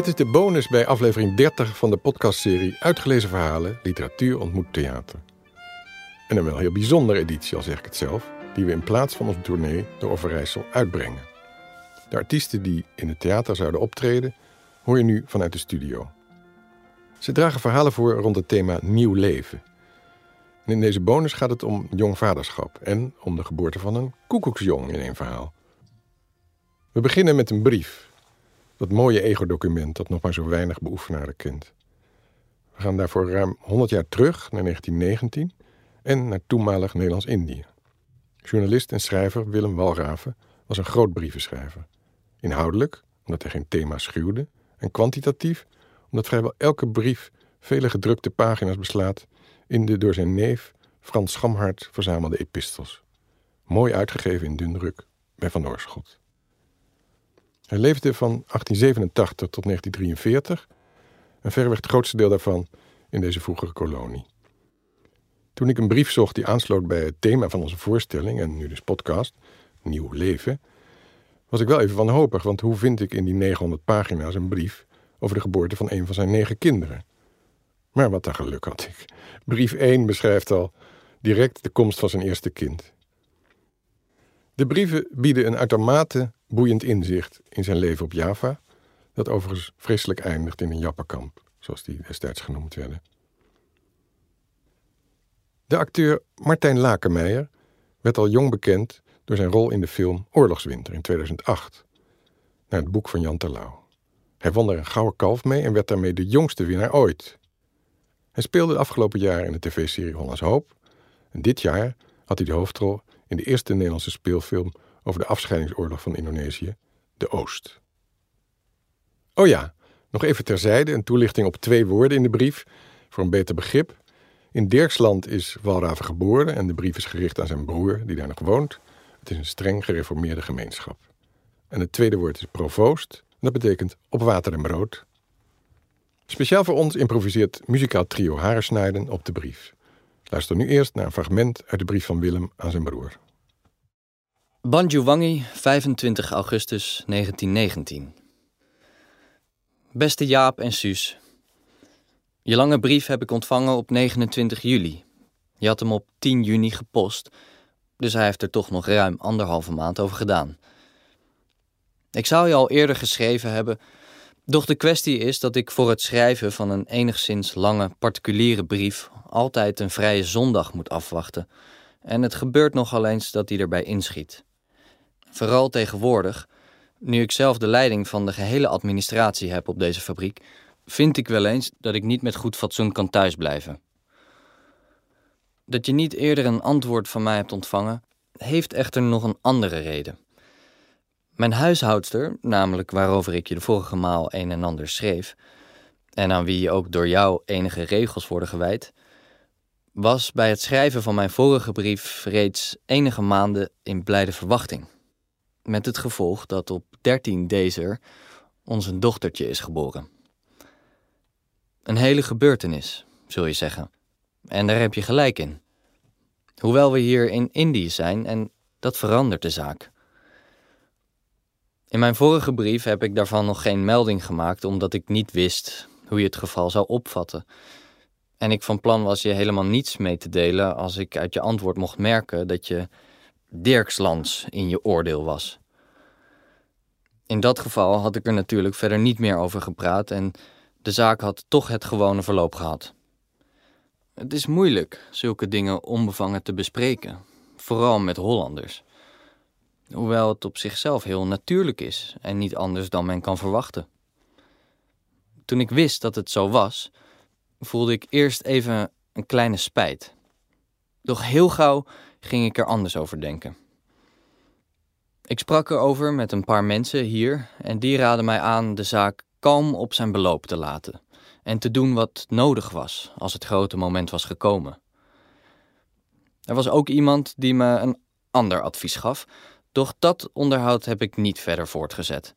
Dit is de bonus bij aflevering 30 van de podcastserie Uitgelezen Verhalen, Literatuur ontmoet theater. En een wel heel bijzondere editie, al zeg ik het zelf, die we in plaats van onze tournee door Overijssel uitbrengen. De artiesten die in het theater zouden optreden, hoor je nu vanuit de studio. Ze dragen verhalen voor rond het thema nieuw leven. En in deze bonus gaat het om jong vaderschap en om de geboorte van een koekoeksjong in één verhaal. We beginnen met een brief. Dat mooie ego-document dat nog maar zo weinig beoefenaren kent. We gaan daarvoor ruim 100 jaar terug naar 1919 en naar toenmalig Nederlands-Indië. Journalist en schrijver Willem Walraven was een groot brievenschrijver. Inhoudelijk, omdat hij geen thema schuwde, en kwantitatief, omdat vrijwel elke brief vele gedrukte pagina's beslaat in de door zijn neef Frans Schamhart verzamelde epistels. Mooi uitgegeven in dundruk bij Van Oorschot. Hij leefde van 1887 tot 1943 en verreweg het grootste deel daarvan in deze vroegere kolonie. Toen ik een brief zocht die aansloot bij het thema van onze voorstelling en nu dus podcast, Nieuw Leven, was ik wel even wanhopig, want hoe vind ik in die 900 pagina's een brief over de geboorte van een van zijn negen kinderen? Maar wat een geluk had ik. Brief 1 beschrijft al direct de komst van zijn eerste kind. De brieven bieden een uitermate boeiend inzicht in zijn leven op Java, dat overigens vreselijk eindigt in een jappenkamp, zoals die destijds genoemd werden. De acteur Martijn Lakenmeijer werd al jong bekend door zijn rol in de film Oorlogswinter in 2008, naar het boek van Jan Terlouw. Hij won er een gouden kalf mee en werd daarmee de jongste winnaar ooit. Hij speelde de afgelopen jaren in de tv-serie Hollands Hoop. En dit jaar had hij de hoofdrol in de eerste Nederlandse speelfilm over de afscheidingsoorlog van Indonesië, De Oost. Oh ja, nog even terzijde een toelichting op twee woorden in de brief voor een beter begrip. In Dirksland is Walraven geboren en de brief is gericht aan zijn broer die daar nog woont. Het is een streng gereformeerde gemeenschap. En het tweede woord is provoost. En dat betekent op water en brood. Speciaal voor ons improviseert muzikaal trio Haresnijden op de brief. Luister nu eerst naar een fragment uit de brief van Willem aan zijn broer. Banjuwangi, 25 augustus 1919. Beste Jaap en Suus. Je lange brief heb ik ontvangen op 29 juli. Je had hem op 10 juni gepost, dus hij heeft er toch nog ruim anderhalve maand over gedaan. Ik zou je al eerder geschreven hebben, doch de kwestie is dat ik voor het schrijven van een enigszins lange particuliere brief altijd een vrije zondag moet afwachten. En het gebeurt nogal eens dat hij erbij inschiet. Vooral tegenwoordig, nu ik zelf de leiding van de gehele administratie heb op deze fabriek, vind ik wel eens dat ik niet met goed fatsoen kan thuisblijven. Dat je niet eerder een antwoord van mij hebt ontvangen, heeft echter nog een andere reden. Mijn huishoudster, namelijk waarover ik je de vorige maal een en ander schreef, en aan wie ook door jou enige regels worden gewijd, was bij het schrijven van mijn vorige brief reeds enige maanden in blijde verwachting. Met het gevolg dat op 13 deze ons een dochtertje is geboren. Een hele gebeurtenis, zul je zeggen. En daar heb je gelijk in. Hoewel we hier in Indië zijn en dat verandert de zaak. In mijn vorige brief heb ik daarvan nog geen melding gemaakt, omdat ik niet wist hoe je het geval zou opvatten. En ik van plan was je helemaal niets mee te delen als ik uit je antwoord mocht merken dat je Dirkslands in je oordeel was. In dat geval had ik er natuurlijk verder niet meer over gepraat en de zaak had toch het gewone verloop gehad. Het is moeilijk zulke dingen onbevangen te bespreken, vooral met Hollanders. Hoewel het op zichzelf heel natuurlijk is en niet anders dan men kan verwachten. Toen ik wist dat het zo was, voelde ik eerst even een kleine spijt. Doch heel gauw ging ik er anders over denken. Ik sprak erover met een paar mensen hier en die raden mij aan de zaak kalm op zijn beloop te laten en te doen wat nodig was als het grote moment was gekomen. Er was ook iemand die me een ander advies gaf, doch dat onderhoud heb ik niet verder voortgezet.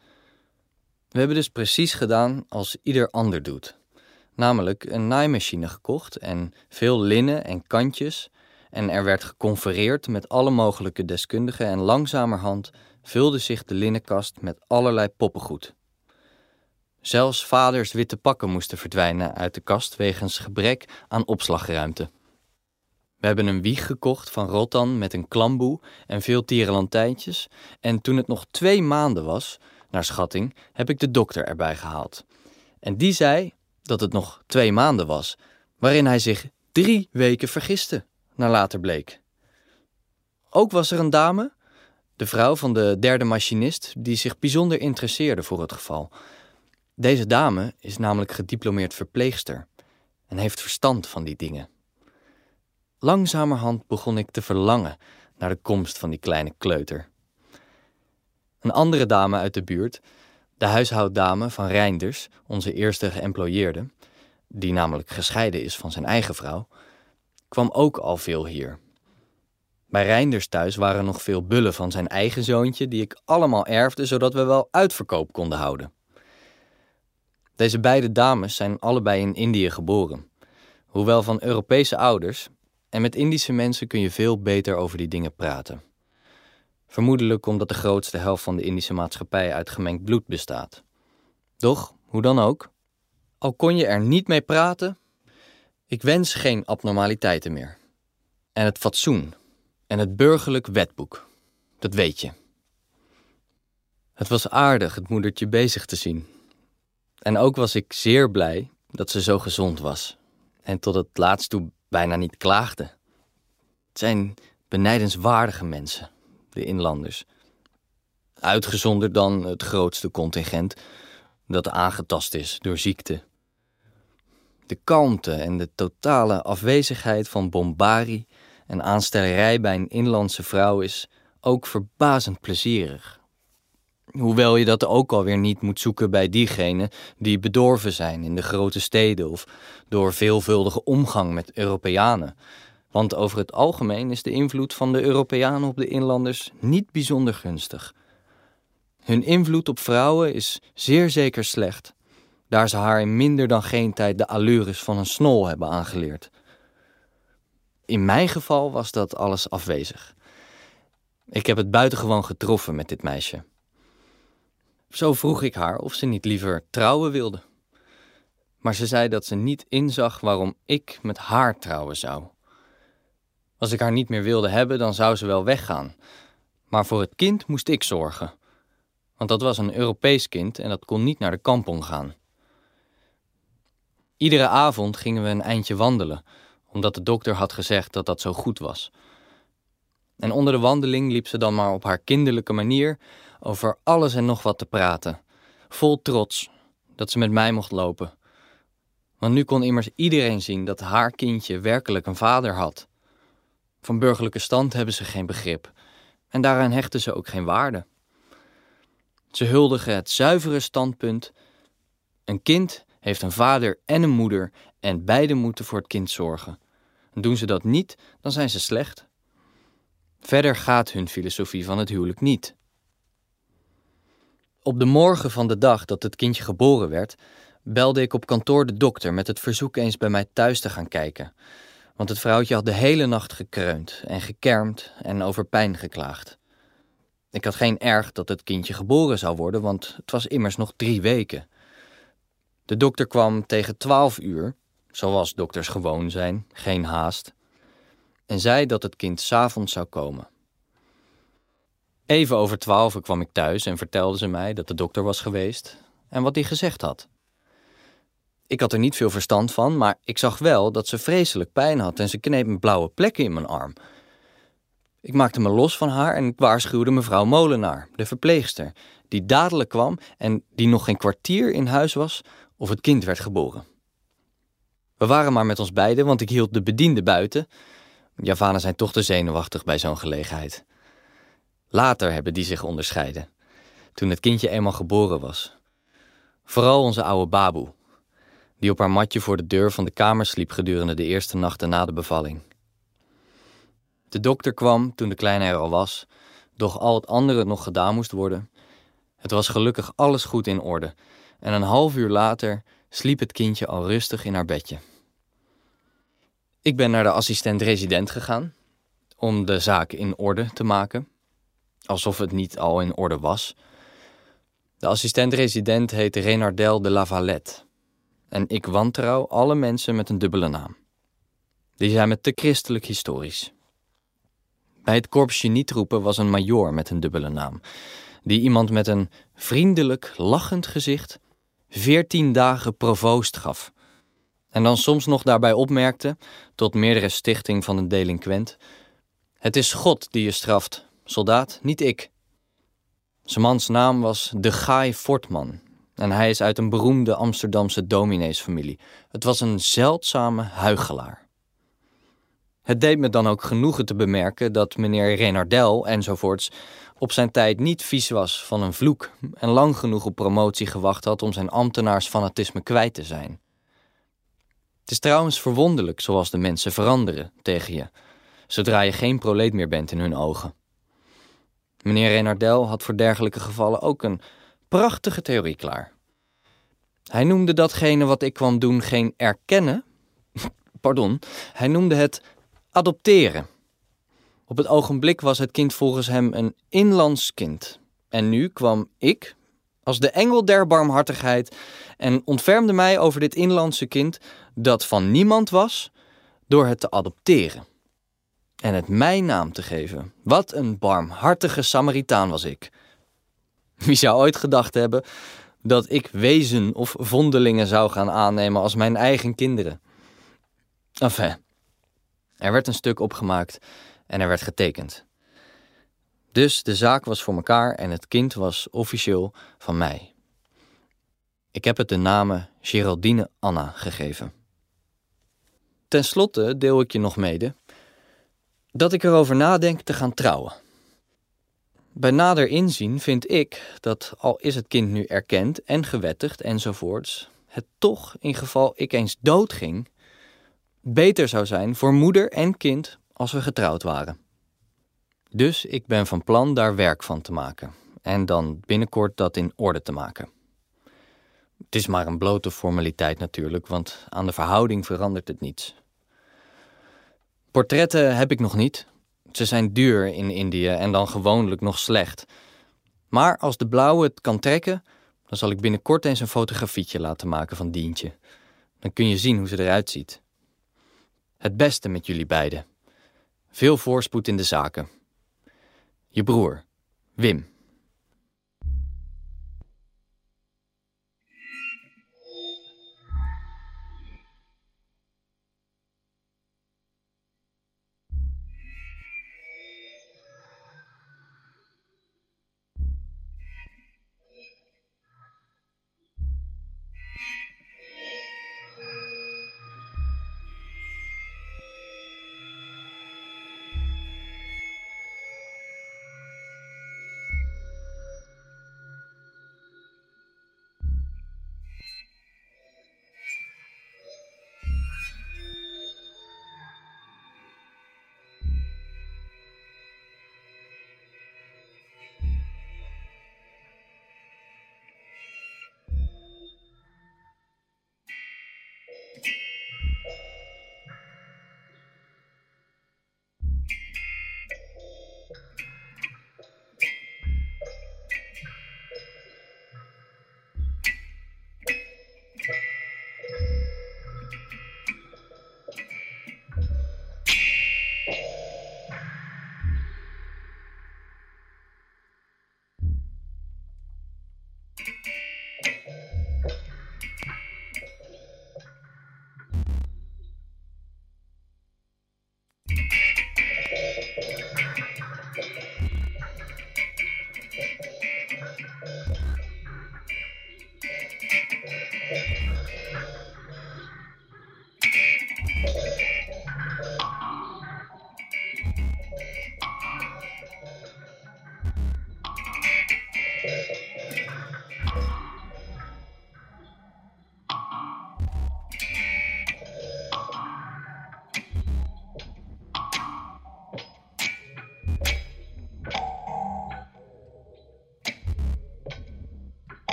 We hebben dus precies gedaan als ieder ander doet. Namelijk een naaimachine gekocht en veel linnen en kantjes. En er werd geconfereerd met alle mogelijke deskundigen en langzamerhand vulde zich de linnenkast met allerlei poppengoed. Zelfs vaders witte pakken moesten verdwijnen uit de kast wegens gebrek aan opslagruimte. We hebben een wieg gekocht van Rotan met een klamboe en veel tierenlantijntjes. En toen het nog twee maanden was, naar schatting, heb ik de dokter erbij gehaald. En die zei dat het nog twee maanden was, waarin hij zich drie weken vergiste, naar later bleek. Ook was er een dame, de vrouw van de derde machinist, die zich bijzonder interesseerde voor het geval. Deze dame is namelijk gediplomeerd verpleegster en heeft verstand van die dingen. Langzamerhand begon ik te verlangen naar de komst van die kleine kleuter. Een andere dame uit de buurt, de huishouddame van Reinders, onze eerste geëmployeerde, die namelijk gescheiden is van zijn eigen vrouw, kwam ook al veel hier. Bij Reinders thuis waren nog veel bullen van zijn eigen zoontje, die ik allemaal erfde, zodat we wel uitverkoop konden houden. Deze beide dames zijn allebei in Indië geboren. Hoewel van Europese ouders, en met Indische mensen kun je veel beter over die dingen praten. Vermoedelijk omdat de grootste helft van de Indische maatschappij uit gemengd bloed bestaat. Doch, hoe dan ook, al kon je er niet mee praten, ik wens geen abnormaliteiten meer. En het fatsoen en het burgerlijk wetboek, dat weet je. Het was aardig het moedertje bezig te zien. En ook was ik zeer blij dat ze zo gezond was en tot het laatst toe bijna niet klaagde. Het zijn benijdenswaardige mensen, de inlanders. Uitgezonderd dan het grootste contingent dat aangetast is door ziekte. De kalmte en de totale afwezigheid van bombarie en aanstellerij bij een inlandse vrouw is ook verbazend plezierig. Hoewel je dat ook alweer niet moet zoeken bij diegenen die bedorven zijn in de grote steden of door veelvuldige omgang met Europeanen. Want over het algemeen is de invloed van de Europeanen op de inlanders niet bijzonder gunstig. Hun invloed op vrouwen is zeer zeker slecht, daar ze haar in minder dan geen tijd de allures van een snol hebben aangeleerd. In mijn geval was dat alles afwezig. Ik heb het buitengewoon getroffen met dit meisje. Zo vroeg ik haar of ze niet liever trouwen wilde. Maar ze zei dat ze niet inzag waarom ik met haar trouwen zou. Als ik haar niet meer wilde hebben, dan zou ze wel weggaan. Maar voor het kind moest ik zorgen. Want dat was een Europees kind en dat kon niet naar de kampong gaan. Iedere avond gingen we een eindje wandelen, omdat de dokter had gezegd dat dat zo goed was. En onder de wandeling liep ze dan maar op haar kinderlijke manier over alles en nog wat te praten, vol trots dat ze met mij mocht lopen. Want nu kon immers iedereen zien dat haar kindje werkelijk een vader had. Van burgerlijke stand hebben ze geen begrip en daaraan hechten ze ook geen waarde. Ze huldigen het zuivere standpunt: een kind heeft een vader en een moeder en beide moeten voor het kind zorgen. doen ze dat niet, dan zijn ze slecht. Verder gaat hun filosofie van het huwelijk niet. Op de morgen van de dag dat het kindje geboren werd, belde ik op kantoor de dokter met het verzoek eens bij mij thuis te gaan kijken. Want het vrouwtje had de hele nacht gekreund en gekermd en over pijn geklaagd. Ik had geen erg dat het kindje geboren zou worden, want het was immers nog drie weken. De dokter kwam tegen twaalf uur, zoals dokters gewoon zijn, geen haast, en zei dat het kind s'avonds zou komen. Even over twaalf kwam ik thuis en vertelde ze mij dat de dokter was geweest en wat hij gezegd had. Ik had er niet veel verstand van, maar ik zag wel dat ze vreselijk pijn had en ze kneep me blauwe plekken in mijn arm. Ik maakte me los van haar en ik waarschuwde mevrouw Molenaar, de verpleegster, die dadelijk kwam en die nog geen kwartier in huis was of het kind werd geboren. We waren maar met ons beiden, want ik hield de bediende buiten. Javanen zijn toch te zenuwachtig bij zo'n gelegenheid. Later hebben die zich onderscheiden, toen het kindje eenmaal geboren was. Vooral onze oude baboe, die op haar matje voor de deur van de kamer sliep gedurende de eerste nachten na de bevalling. De dokter kwam toen de kleine er al was, doch al het andere nog gedaan moest worden. Het was gelukkig alles goed in orde en een half uur later sliep het kindje al rustig in haar bedje. Ik ben naar de assistent-resident gegaan om de zaak in orde te maken alsof het niet al in orde was. De assistent-resident heet Renardel de Lavalette. En ik wantrouw alle mensen met een dubbele naam. Die zijn me te christelijk historisch. Bij het korpsje niet roepen was een majoor met een dubbele naam, die iemand met een vriendelijk, lachend gezicht veertien dagen provoost gaf. En dan soms nog daarbij opmerkte, tot meerdere stichting van een delinquent: Het is God die je straft, soldaat, niet ik. Zijn mans naam was De Gaai Fortman en hij is uit een beroemde Amsterdamse domineesfamilie. Het was een zeldzame huigelaar. Het deed me dan ook genoegen te bemerken dat meneer Renardel enzovoorts op zijn tijd niet vies was van een vloek en lang genoeg op promotie gewacht had om zijn ambtenaarsfanatisme kwijt te zijn. Het is trouwens verwonderlijk zoals de mensen veranderen tegen je, zodra je geen proleet meer bent in hun ogen. Meneer Renardel had voor dergelijke gevallen ook een prachtige theorie klaar. Hij noemde datgene wat ik kwam doen geen erkennen. Pardon, hij noemde het adopteren. Op het ogenblik was het kind volgens hem een inlands kind. En nu kwam ik, als de engel der barmhartigheid, en ontfermde mij over dit inlandse kind, dat van niemand was, door het te adopteren. En het mijn naam te geven. Wat een barmhartige Samaritaan was ik. Wie zou ooit gedacht hebben dat ik wezen of vondelingen zou gaan aannemen als mijn eigen kinderen? Enfin, er werd een stuk opgemaakt en er werd getekend. Dus de zaak was voor elkaar en het kind was officieel van mij. Ik heb het de namen Geraldine Anna gegeven. Ten slotte deel ik je nog mede dat ik erover nadenk te gaan trouwen. Bij nader inzien vind ik dat, al is het kind nu erkend en gewettigd enzovoorts, het toch, in geval ik eens doodging, beter zou zijn voor moeder en kind als we getrouwd waren. Dus ik ben van plan daar werk van te maken en dan binnenkort dat in orde te maken. Het is maar een blote formaliteit natuurlijk, want aan de verhouding verandert het niets. Portretten heb ik nog niet, ze zijn duur in Indië en dan gewoonlijk nog slecht. Maar als de blauwe het kan trekken, dan zal ik binnenkort eens een fotografietje laten maken van Dientje. Dan kun je zien hoe ze eruit ziet. Het beste met jullie beiden. Veel voorspoed in de zaken. Je broer, Wim.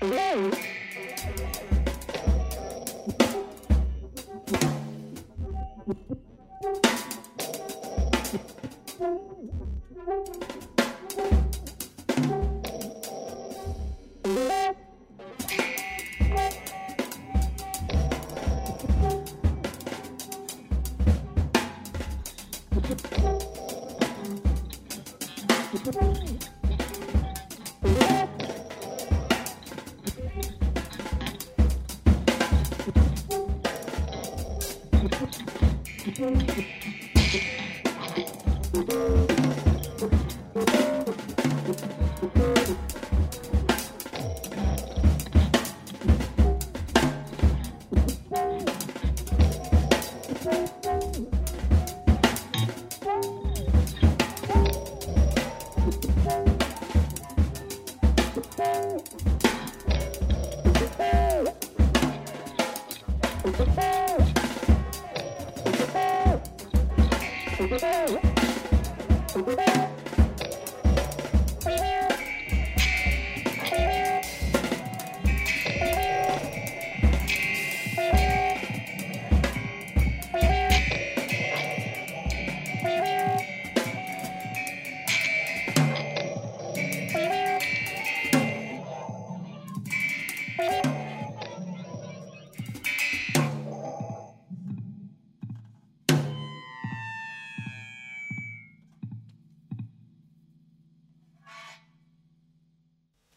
Whoa!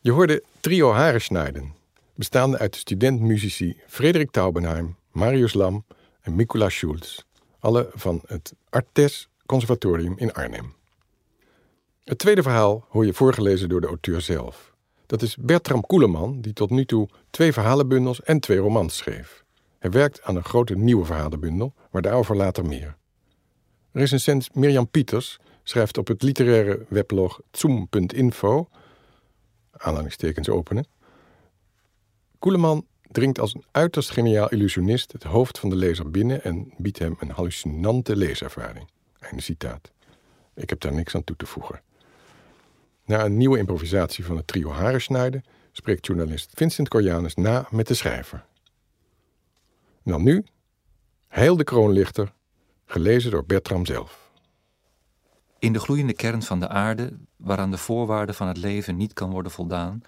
Je hoorde trio Harenschneiden, bestaande uit de studentmuzici Frederik Taubenheim, Marius Lam en Mikula Schulz, alle van het Artes Conservatorium in Arnhem. Het tweede verhaal hoor je voorgelezen door de auteur zelf. Dat is Bertram Koeleman, die tot nu toe twee verhalenbundels en twee romans schreef. Hij werkt aan een grote nieuwe verhalenbundel, maar daarover later meer. Recensent Mirjam Pieters schrijft op het literaire weblog zoom.info aanhalingstekens openen. Koeleman dringt als een uiterst geniaal illusionist het hoofd van de lezer binnen en biedt hem een hallucinante leeservaring. Einde citaat. Ik heb daar niks aan toe te voegen. Na een nieuwe improvisatie van het trio Harensnijden spreekt journalist Vincent Corjanus na met de schrijver. Dan nu, Heil de Kroonlichter, gelezen door Bertram zelf. In de gloeiende kern van de aarde, waaraan de voorwaarden van het leven niet kan worden voldaan,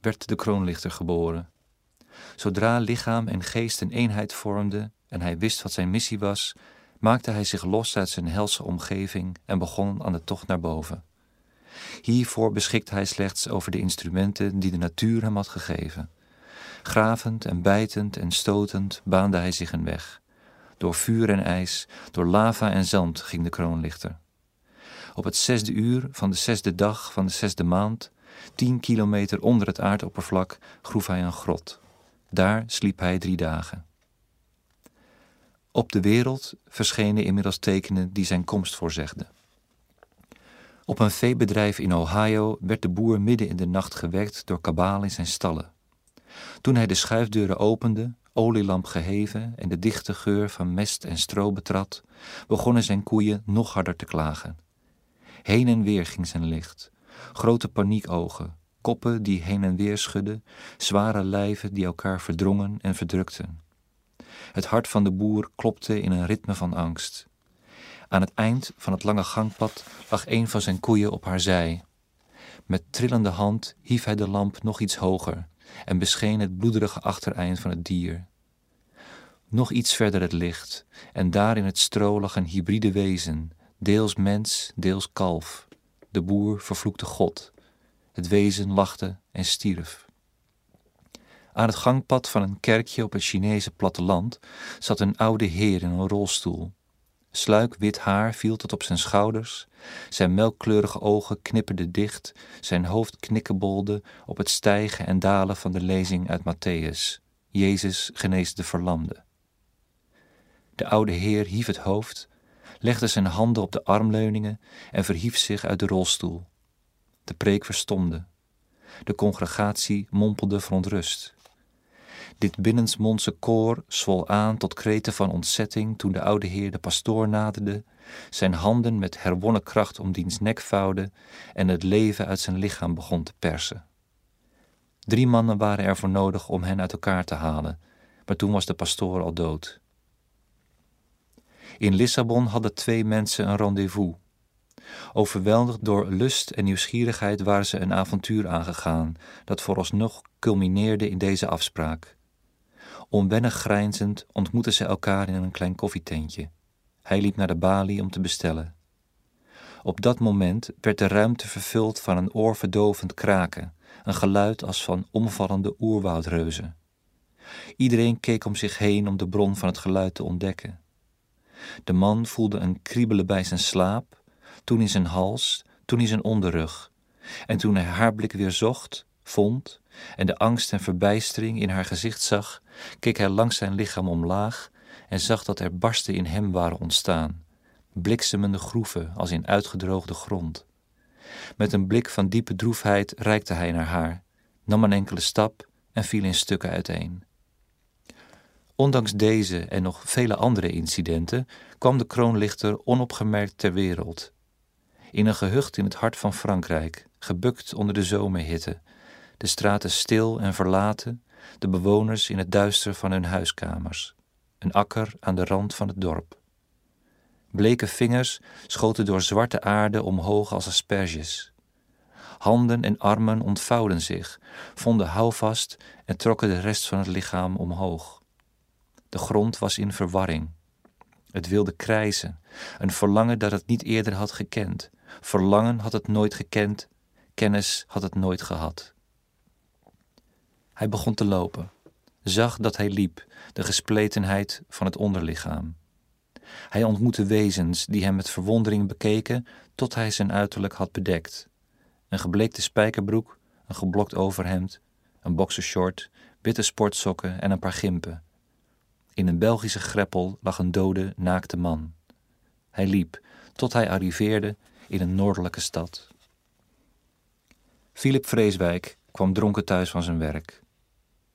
werd de kroonlichter geboren. Zodra lichaam en geest een eenheid vormden en hij wist wat zijn missie was, maakte hij zich los uit zijn helse omgeving en begon aan de tocht naar boven. Hiervoor beschikte hij slechts over de instrumenten die de natuur hem had gegeven. Gravend en bijtend en stotend baande hij zich een weg. Door vuur en ijs, door lava en zand ging de kroonlichter. Op het zesde uur van de zesde dag van de zesde maand, tien kilometer onder het aardoppervlak, groef hij een grot. Daar sliep hij drie dagen. Op de wereld verschenen inmiddels tekenen die zijn komst voorzegden. Op een veebedrijf in Ohio werd de boer midden in de nacht gewekt door kabaal in zijn stallen. Toen hij de schuifdeuren opende, olielamp geheven en de dichte geur van mest en stro betrad, begonnen zijn koeien nog harder te klagen. Heen en weer ging zijn licht. Grote paniekogen, koppen die heen en weer schudden, zware lijven die elkaar verdrongen en verdrukten. Het hart van de boer klopte in een ritme van angst. Aan het eind van het lange gangpad lag een van zijn koeien op haar zij. Met trillende hand hief hij de lamp nog iets hoger en bescheen het bloederige achtereind van het dier. Nog iets verder het licht, en daar in het stro lag een hybride wezen, deels mens, deels kalf. De boer vervloekte God. Het wezen lachte en stierf. Aan het gangpad van een kerkje op het Chinese platteland zat een oude heer in een rolstoel. Sluik wit haar viel tot op zijn schouders, zijn melkkleurige ogen knipperden dicht, zijn hoofd knikkebolde op het stijgen en dalen van de lezing uit Matthäus. Jezus geneest de verlamde. De oude heer hief het hoofd legde zijn handen op de armleuningen en verhief zich uit de rolstoel. De preek verstomde. De congregatie mompelde verontrust. Dit binnensmondse koor zwol aan tot kreten van ontzetting toen de oude heer de pastoor naderde, zijn handen met herwonnen kracht om diens nek vouwde en het leven uit zijn lichaam begon te persen. Drie mannen waren er voor nodig om hen uit elkaar te halen, maar toen was de pastoor al dood. In Lissabon hadden twee mensen een rendezvous. Overweldigd door lust en nieuwsgierigheid waren ze een avontuur aangegaan, dat vooralsnog culmineerde in deze afspraak. Onwennig grijnzend ontmoetten ze elkaar in een klein koffietentje. Hij liep naar de balie om te bestellen. Op dat moment werd de ruimte vervuld van een oorverdovend kraken, een geluid als van omvallende oerwoudreuzen. Iedereen keek om zich heen om de bron van het geluid te ontdekken. De man voelde een kriebelen bij zijn slaap, toen in zijn hals, toen in zijn onderrug. En toen hij haar blik weer zocht, vond en de angst en verbijstering in haar gezicht zag, keek hij langs zijn lichaam omlaag en zag dat er barsten in hem waren ontstaan, bliksemende groeven als in uitgedroogde grond. Met een blik van diepe droefheid reikte hij naar haar, nam een enkele stap en viel in stukken uiteen. Ondanks deze en nog vele andere incidenten kwam de kroonlichter onopgemerkt ter wereld. In een gehucht in het hart van Frankrijk, gebukt onder de zomerhitte, de straten stil en verlaten, de bewoners in het duister van hun huiskamers, een akker aan de rand van het dorp. Bleke vingers schoten door zwarte aarde omhoog als asperges. Handen en armen ontvouwden zich, vonden houvast en trokken de rest van het lichaam omhoog. De grond was in verwarring. Het wilde krijzen, een verlangen dat het niet eerder had gekend. Verlangen had het nooit gekend, kennis had het nooit gehad. Hij begon te lopen, zag dat hij liep, de gespletenheid van het onderlichaam. Hij ontmoette wezens die hem met verwondering bekeken tot hij zijn uiterlijk had bedekt. Een gebleekte spijkerbroek, een geblokt overhemd, een boxershort, witte sportsokken en een paar gimpen. In een Belgische greppel lag een dode, naakte man. Hij liep tot hij arriveerde in een noordelijke stad. Philip Vreeswijk kwam dronken thuis van zijn werk.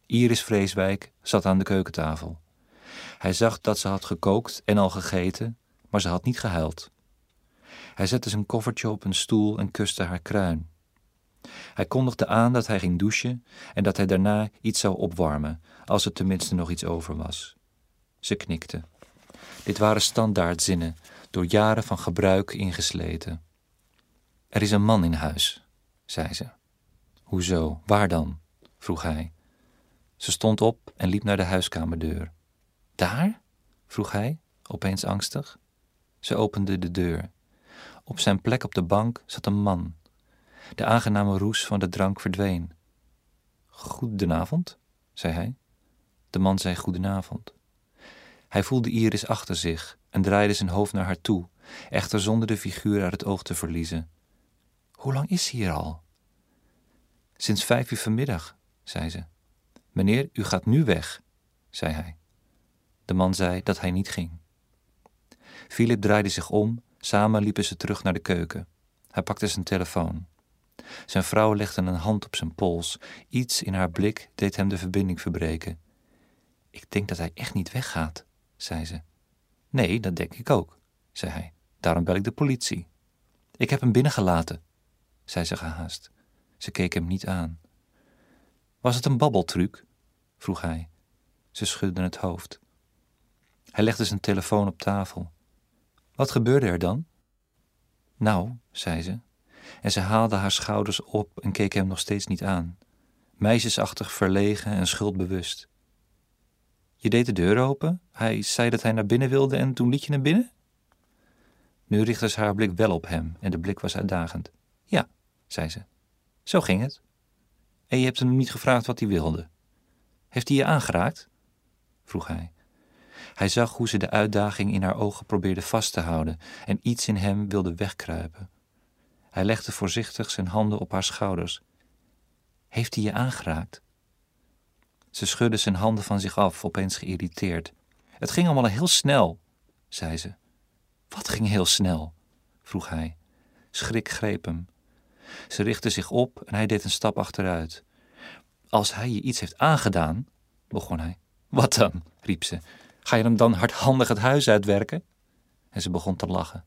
Iris Vreeswijk zat aan de keukentafel. Hij zag dat ze had gekookt en al gegeten, maar ze had niet gehuild. Hij zette zijn koffertje op een stoel en kuste haar kruin. Hij kondigde aan dat hij ging douchen en dat hij daarna iets zou opwarmen, als er tenminste nog iets over was. Ze knikte. Dit waren standaardzinnen, door jaren van gebruik ingesleten. Er is een man in huis, zei ze. Hoezo? Waar dan? vroeg hij. Ze stond op en liep naar de huiskamerdeur. Daar? vroeg hij, opeens angstig. Ze opende de deur. Op zijn plek op de bank zat een man. De aangename roes van de drank verdween. Goedenavond, zei hij. De man zei goedenavond. Hij voelde Iris achter zich en draaide zijn hoofd naar haar toe, echter zonder de figuur uit het oog te verliezen. Hoe lang is ze hier al? Sinds vijf uur vanmiddag, zei ze. Meneer, u gaat nu weg, zei hij. De man zei dat hij niet ging. Philip draaide zich om, samen liepen ze terug naar de keuken. Hij pakte zijn telefoon. Zijn vrouw legde een hand op zijn pols. Iets in haar blik deed hem de verbinding verbreken. Ik denk dat hij echt niet weggaat, zei ze. Nee, dat denk ik ook, zei hij. Daarom bel ik de politie. Ik heb hem binnengelaten, zei ze gehaast. Ze keek hem niet aan. Was het een babbeltruc? vroeg hij. Ze schudde het hoofd. Hij legde zijn telefoon op tafel. Wat gebeurde er dan? Nou, zei ze, en ze haalde haar schouders op en keek hem nog steeds niet aan, meisjesachtig verlegen en schuldbewust. Je deed de deur open, hij zei dat hij naar binnen wilde en toen liet je naar binnen? Nu richtte ze haar blik wel op hem en de blik was uitdagend. Ja, zei ze. Zo ging het. En je hebt hem niet gevraagd wat hij wilde. Heeft hij je aangeraakt? vroeg hij. Hij zag hoe ze de uitdaging in haar ogen probeerde vast te houden en iets in hem wilde wegkruipen. Hij legde voorzichtig zijn handen op haar schouders. Heeft hij je aangeraakt? Ze schudde zijn handen van zich af, opeens geïrriteerd. Het ging allemaal heel snel, zei ze. Wat ging heel snel? vroeg hij. Schrik greep hem. Ze richtte zich op en hij deed een stap achteruit. Als hij je iets heeft aangedaan, begon hij. Wat dan? riep ze. Ga je hem dan hardhandig het huis uitwerken? En ze begon te lachen.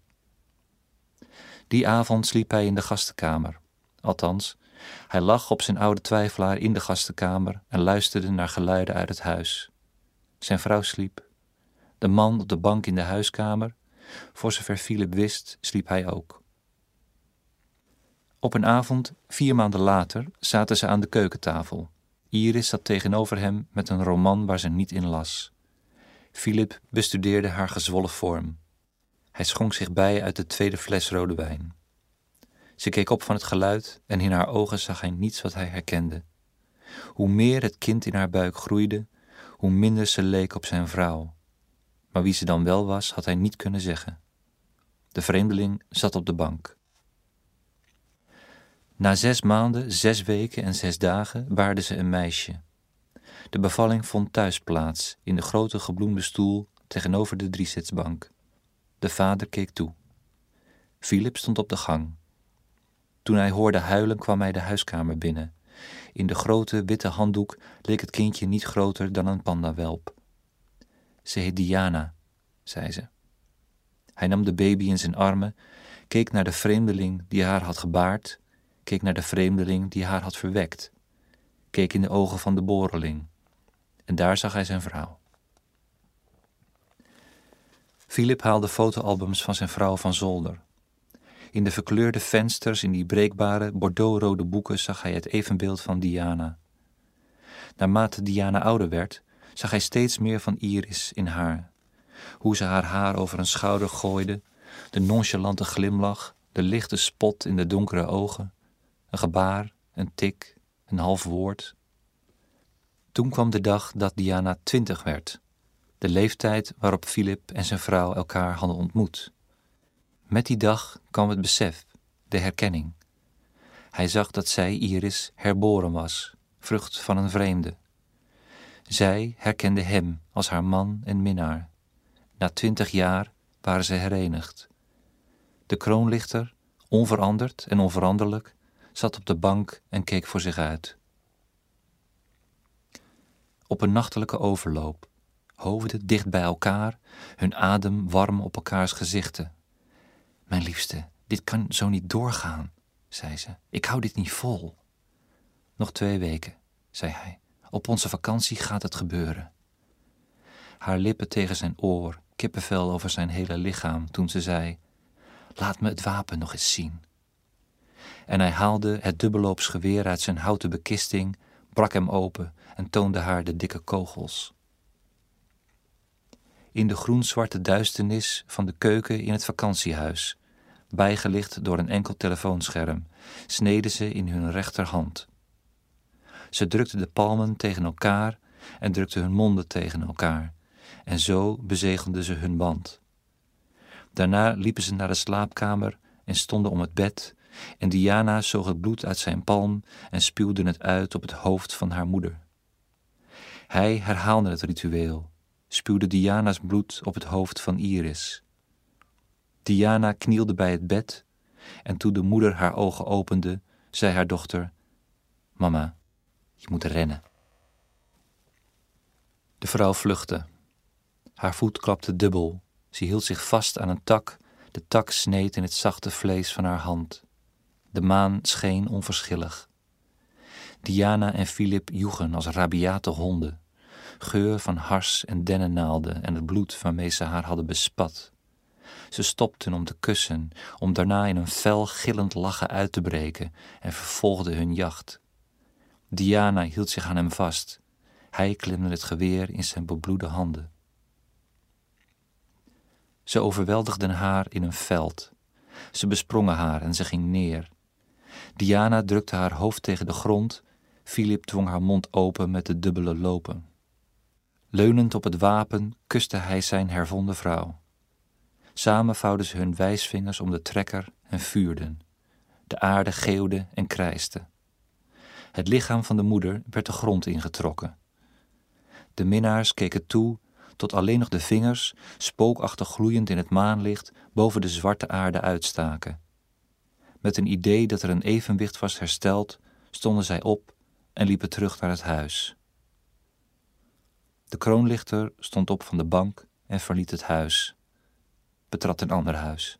Die avond sliep hij in de gastenkamer. Althans, hij lag op zijn oude twijfelaar in de gastenkamer en luisterde naar geluiden uit het huis. Zijn vrouw sliep. De man op de bank in de huiskamer. Voor zover Philip wist, sliep hij ook. Op een avond, vier maanden later, zaten ze aan de keukentafel. Iris zat tegenover hem met een roman waar ze niet in las. Philip bestudeerde haar gezwollen vorm. Hij schonk zich bij uit de tweede fles rode wijn. Ze keek op van het geluid en in haar ogen zag hij niets wat hij herkende. Hoe meer het kind in haar buik groeide, hoe minder ze leek op zijn vrouw. Maar wie ze dan wel was, had hij niet kunnen zeggen. De vreemdeling zat op de bank. Na zes maanden, zes weken en zes dagen baarde ze een meisje. De bevalling vond thuis plaats, in de grote gebloemde stoel tegenover de driezitsbank. De vader keek toe. Philip stond op de gang. Toen hij hoorde huilen, kwam hij de huiskamer binnen. In de grote witte handdoek leek het kindje niet groter dan een pandawelp. Ze heet Diana, zei ze. Hij nam de baby in zijn armen, keek naar de vreemdeling die haar had gebaard, keek naar de vreemdeling die haar had verwekt, keek in de ogen van de boreling. En daar zag hij zijn vrouw. Philip haalde fotoalbums van zijn vrouw van zolder. In de verkleurde vensters in die breekbare bordeauxrode boeken zag hij het evenbeeld van Diana. Naarmate Diana ouder werd, zag hij steeds meer van Iris in haar. Hoe ze haar haar over een schouder gooide, de nonchalante glimlach, de lichte spot in de donkere ogen, een gebaar, een tik, een half woord. Toen kwam de dag dat Diana twintig werd, de leeftijd waarop Philip en zijn vrouw elkaar hadden ontmoet. Met die dag kwam het besef, de herkenning. Hij zag dat zij, Iris, herboren was, vrucht van een vreemde. Zij herkende hem als haar man en minnaar. Na twintig jaar waren ze herenigd. De kroonlichter, onveranderd en onveranderlijk, zat op de bank en keek voor zich uit. Op een nachtelijke overloop, hoofden dicht bij elkaar, hun adem warm op elkaars gezichten. Mijn liefste, dit kan zo niet doorgaan, zei ze. Ik hou dit niet vol. Nog twee weken, zei hij. Op onze vakantie gaat het gebeuren. Haar lippen tegen zijn oor, kippenvel over zijn hele lichaam toen ze zei: Laat me het wapen nog eens zien. En hij haalde het dubbelloops geweer uit zijn houten bekisting, brak hem open en toonde haar de dikke kogels. In de groenzwarte duisternis van de keuken in het vakantiehuis, bijgelicht door een enkel telefoonscherm, sneden ze in hun rechterhand. Ze drukten de palmen tegen elkaar en drukten hun monden tegen elkaar, en zo bezegelden ze hun band. Daarna liepen ze naar de slaapkamer en stonden om het bed, en Diana zoog het bloed uit zijn palm en spuwde het uit op het hoofd van haar moeder. Hij herhaalde het ritueel, spuwde Diana's bloed op het hoofd van Iris. Diana knielde bij het bed en toen de moeder haar ogen opende, zei haar dochter: Mama, je moet rennen. De vrouw vluchtte. Haar voet klapte dubbel. Ze hield zich vast aan een tak. De tak sneed in het zachte vlees van haar hand. De maan scheen onverschillig. Diana en Philip joegen als rabiate honden. Geur van hars en dennennaalden en het bloed waarmee ze haar hadden bespat. Ze stopten om te kussen, om daarna in een fel gillend lachen uit te breken en vervolgden hun jacht. Diana hield zich aan hem vast. Hij klemde het geweer in zijn bebloede handen. Ze overweldigden haar in een veld. Ze besprongen haar en ze ging neer. Diana drukte haar hoofd tegen de grond. Philip dwong haar mond open met de dubbele lopen. Leunend op het wapen kuste hij zijn hervonden vrouw. Samen vouwden ze hun wijsvingers om de trekker en vuurden. De aarde geeuwde en krijste. Het lichaam van de moeder werd de grond ingetrokken. De minnaars keken toe tot alleen nog de vingers, spookachtig gloeiend in het maanlicht, boven de zwarte aarde uitstaken. Met een idee dat er een evenwicht was hersteld, stonden zij op en liepen terug naar het huis. De kroonlichter stond op van de bank en verliet het huis. Betrad een ander huis.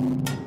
you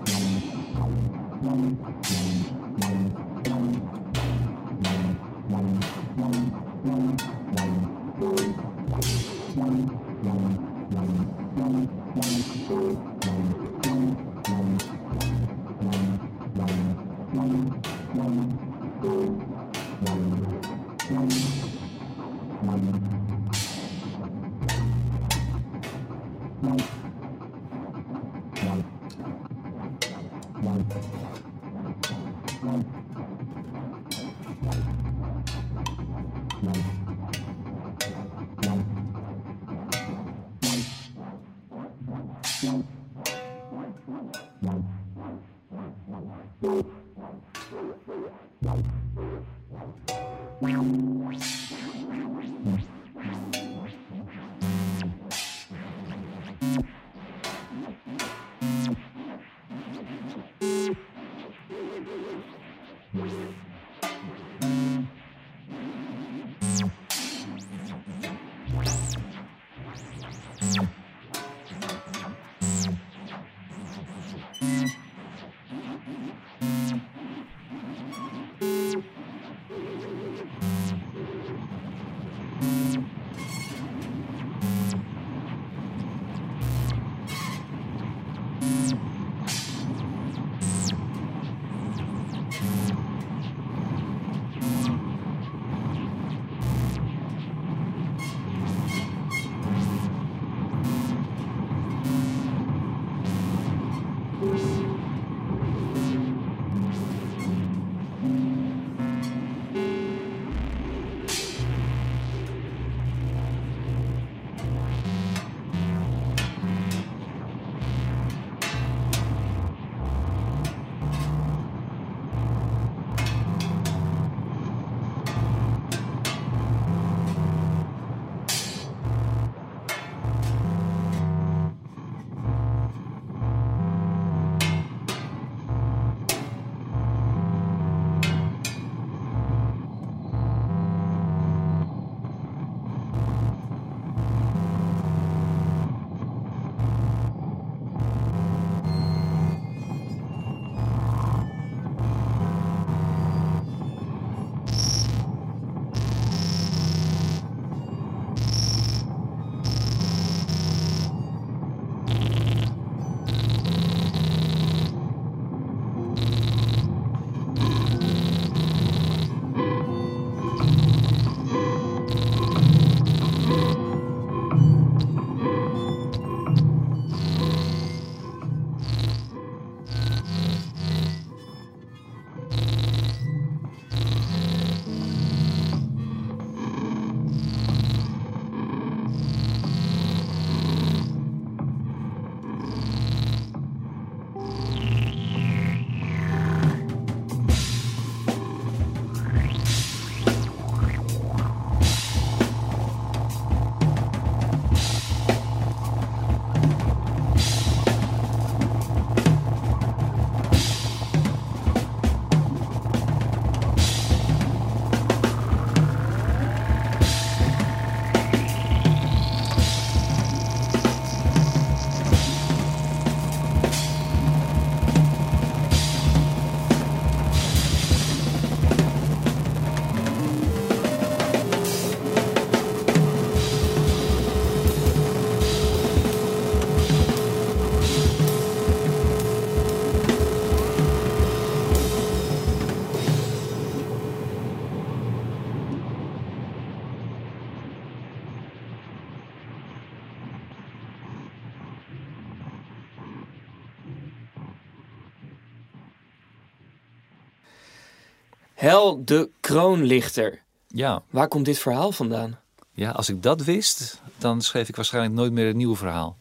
kroonlichter. Ja, Waar komt dit verhaal vandaan? ja, als ik dat wist, dan schreef ik waarschijnlijk nooit meer een nieuw verhaal.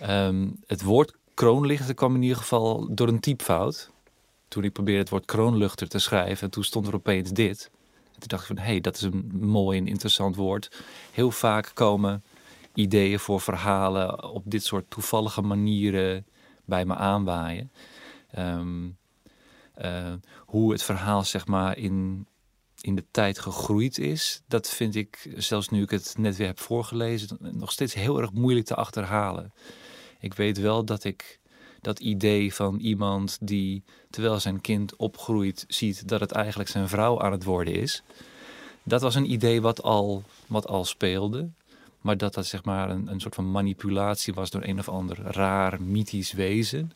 Ehm, het woord kroonlichter kwam in ieder geval door een typfout. Toen ik probeerde het woord kroonluchter te schrijven, en toen stond er opeens dit. En toen dacht ik van, hé, hey, dat is een mooi en interessant woord. Heel vaak komen ideeën voor verhalen op dit soort toevallige manieren bij me aanwaaien. Ehm, eh, hoe het verhaal zeg maar in, in de tijd gegroeid is, dat vind ik, zelfs nu ik het net weer heb voorgelezen, nog steeds heel erg moeilijk te achterhalen. Ik weet wel dat ik dat idee van iemand die, terwijl zijn kind opgroeit, ziet dat het eigenlijk zijn vrouw aan het worden is. Dat was een idee wat al, wat al speelde. Maar dat dat zeg maar een, een soort van manipulatie was door een of ander raar mythisch wezen.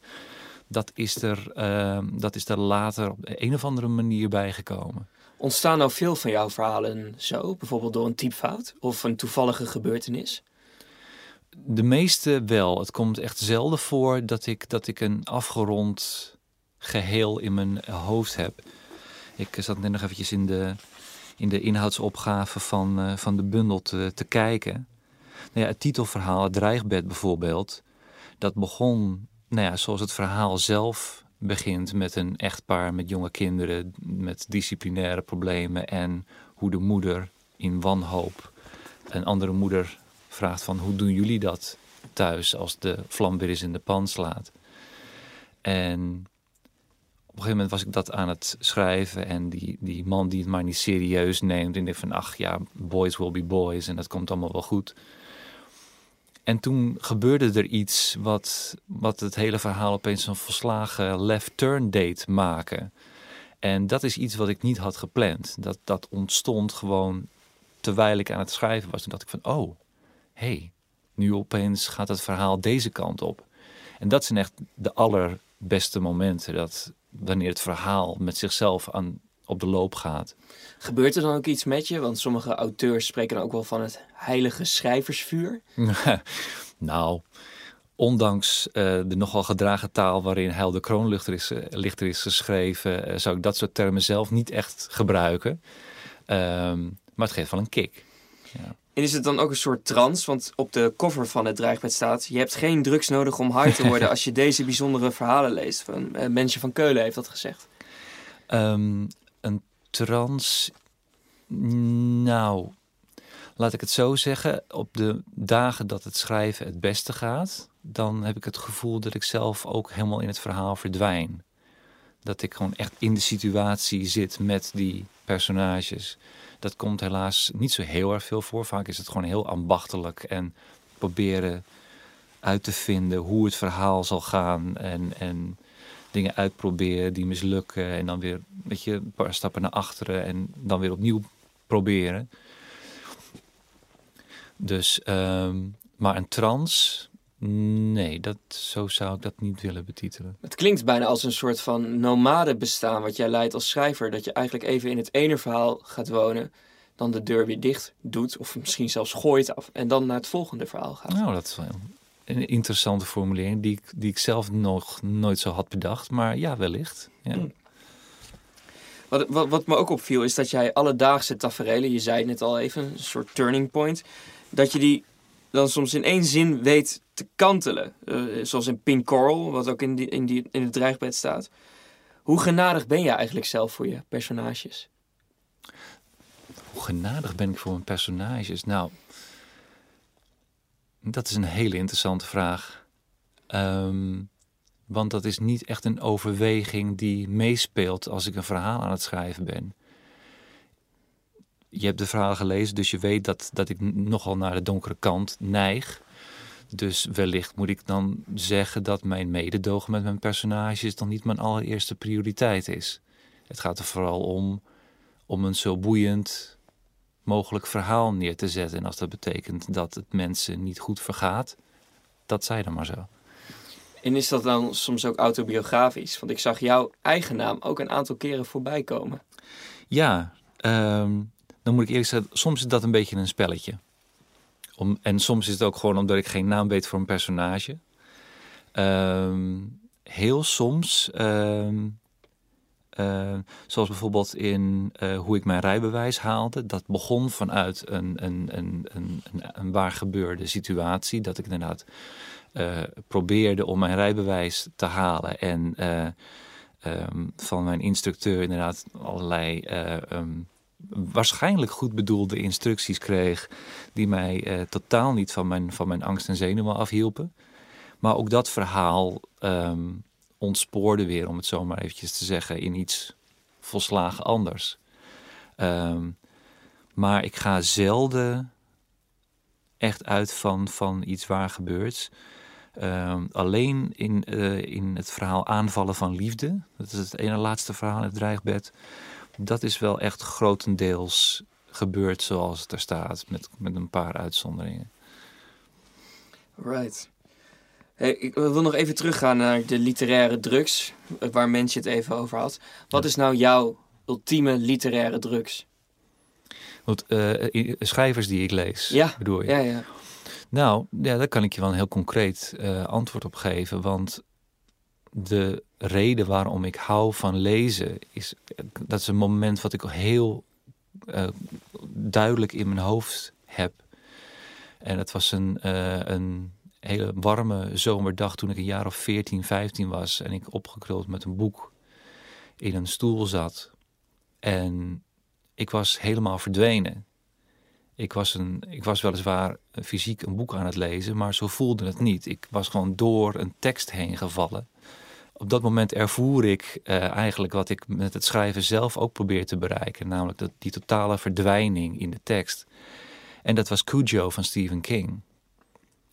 Dat is er, ehm, dat is er later op een of andere manier bijgekomen. Ontstaan nou veel van jouw verhalen zo? Bijvoorbeeld door een typfout of een toevallige gebeurtenis? De meeste wel. Het komt echt zelden voor dat ik, dat ik een afgerond geheel in mijn hoofd heb. Ik zat net nog eventjes in de, in de inhoudsopgave van, eh, van de bundel te, te kijken. Nou ja, het titelverhaal, het dreigbed bijvoorbeeld. Dat begon, nou ja, zoals het verhaal zelf begint met een echtpaar met jonge kinderen met disciplinaire problemen en hoe de moeder in wanhoop een andere moeder vraagt van hoe doen jullie dat thuis als de vlam weer eens in de pan slaat. En op een gegeven moment was ik dat aan het schrijven en die, die man die het maar niet serieus neemt en denkt van ach ja, boys will be boys en dat komt allemaal wel goed. En toen gebeurde er iets wat, wat het hele verhaal opeens een volslagen left turn deed maken. En dat is iets wat ik niet had gepland. Dat, dat ontstond gewoon terwijl ik aan het schrijven was. Toen dacht ik van, oh, hé, hey, nu opeens gaat het verhaal deze kant op. En dat zijn echt de allerbeste momenten. Dat wanneer het verhaal met zichzelf aan, op de loop gaat. Gebeurt er dan ook iets met je? Want sommige auteurs spreken ook wel van het heilige schrijversvuur. nou, ondanks uh, de nogal gedragen taal waarin Heil de Kroonlichter is, uh, lichter is geschreven, uh, zou ik dat soort termen zelf niet echt gebruiken. Um, maar het geeft wel een kick. Ja. En is het dan ook een soort trance? Want op de cover van het dreigbaar staat... je hebt geen drugs nodig om hard te worden... als je deze bijzondere verhalen leest. Van, Mensje van Keulen heeft dat gezegd. Um, trance... Nou, laat ik het zo zeggen. Op de dagen dat het schrijven het beste gaat... dan heb ik het gevoel dat ik zelf ook helemaal in het verhaal verdwijn. Dat ik gewoon echt in de situatie zit met die personages... Dat komt helaas niet zo heel erg veel voor. Vaak is het gewoon heel ambachtelijk en proberen uit te vinden hoe het verhaal zal gaan. En, en dingen uitproberen die mislukken. En dan weer weet je, een paar stappen naar achteren en dan weer opnieuw proberen. Dus, ehm, maar een trans, Nee, dat, zo zou ik dat niet willen betitelen. Het klinkt bijna als een soort van nomade bestaan wat jij leidt als schrijver. Dat je eigenlijk even in het ene verhaal gaat wonen, dan de deur weer dicht doet of misschien zelfs gooit af en dan naar het volgende verhaal gaat. Nou, dat is wel een interessante formulering die ik, die ik zelf nog nooit zo had bedacht, maar ja, wellicht. Ja. Hmm. Wat, wat, wat me ook opviel is dat jij alledaagse tafereelen, je zei het net al even, een soort turning point, dat je die dan soms in één zin weet te kantelen. Uh, zoals in Pink Coral, wat ook in, die, in, die, in het dreigbed staat. Hoe genadig ben je eigenlijk zelf voor je personages? Hoe genadig ben ik voor mijn personages? Nou, dat is een hele interessante vraag. Um, want dat is niet echt een overweging die meespeelt als ik een verhaal aan het schrijven ben je hebt de verhalen gelezen, dus je weet dat, dat ik nogal naar de donkere kant neig. Dus wellicht moet ik dan zeggen dat mijn mededogen met mijn personages dan niet mijn allereerste prioriteit is. Het gaat er vooral om om een zo boeiend mogelijk verhaal neer te zetten. En als dat betekent dat het mensen niet goed vergaat, dat zij dan maar zo. En is dat dan soms ook autobiografisch? Want ik zag jouw eigen naam ook een aantal keren voorbij komen. Ja, um, dan moet ik eerlijk zeggen, soms is dat een beetje een spelletje. Om, en soms is het ook gewoon omdat ik geen naam weet voor een personage. Ehm, heel soms, ehm, ehm, zoals bijvoorbeeld in uh, hoe ik mijn rijbewijs haalde, dat begon vanuit een, een, een, een, een, waar gebeurde situatie. Dat ik inderdaad uh, probeerde om mijn rijbewijs te halen en uh, van mijn instructeur inderdaad allerlei waarschijnlijk goed bedoelde instructies kreeg, die mij eh, totaal niet van mijn, van mijn angst en zenuwen afhielpen. Maar ook dat verhaal ontspoorde weer, om het zo maar eventjes te zeggen, in iets volslagen anders. Um, maar ik ga zelden echt uit van, van iets waar gebeurt. Um, alleen in, uh, in het verhaal Aanvallen van Liefde, dat is het ene laatste verhaal in het dreigbed, dat is wel echt grotendeels gebeurd zoals het er staat, met, met een paar uitzonderingen. Right. Hey, ik wil nog even teruggaan naar de literaire drugs, waar mensen het even over had. Wat is nou jouw ultieme literaire drugs? Wat, uh, schrijvers die ik lees, ja. bedoel je? Ja, ja. Nou, ja, daar kan ik je wel een heel concreet uh, antwoord op geven. Want de reden waarom ik hou van lezen is dat is een moment wat ik heel uh, duidelijk in mijn hoofd heb. En dat was een, uh, een hele warme zomerdag toen ik een jaar of 14, 15 was en ik opgekruld met een boek in een stoel zat. En ik was helemaal verdwenen. Ik was, een, ik was weliswaar fysiek een boek aan het lezen, maar zo voelde het niet. Ik was gewoon door een tekst heen gevallen. Op dat moment ervoer ik uh, eigenlijk wat ik met het schrijven zelf ook probeer te bereiken, namelijk dat, die totale verdwijning in de tekst. En dat was Cujo van Stephen King.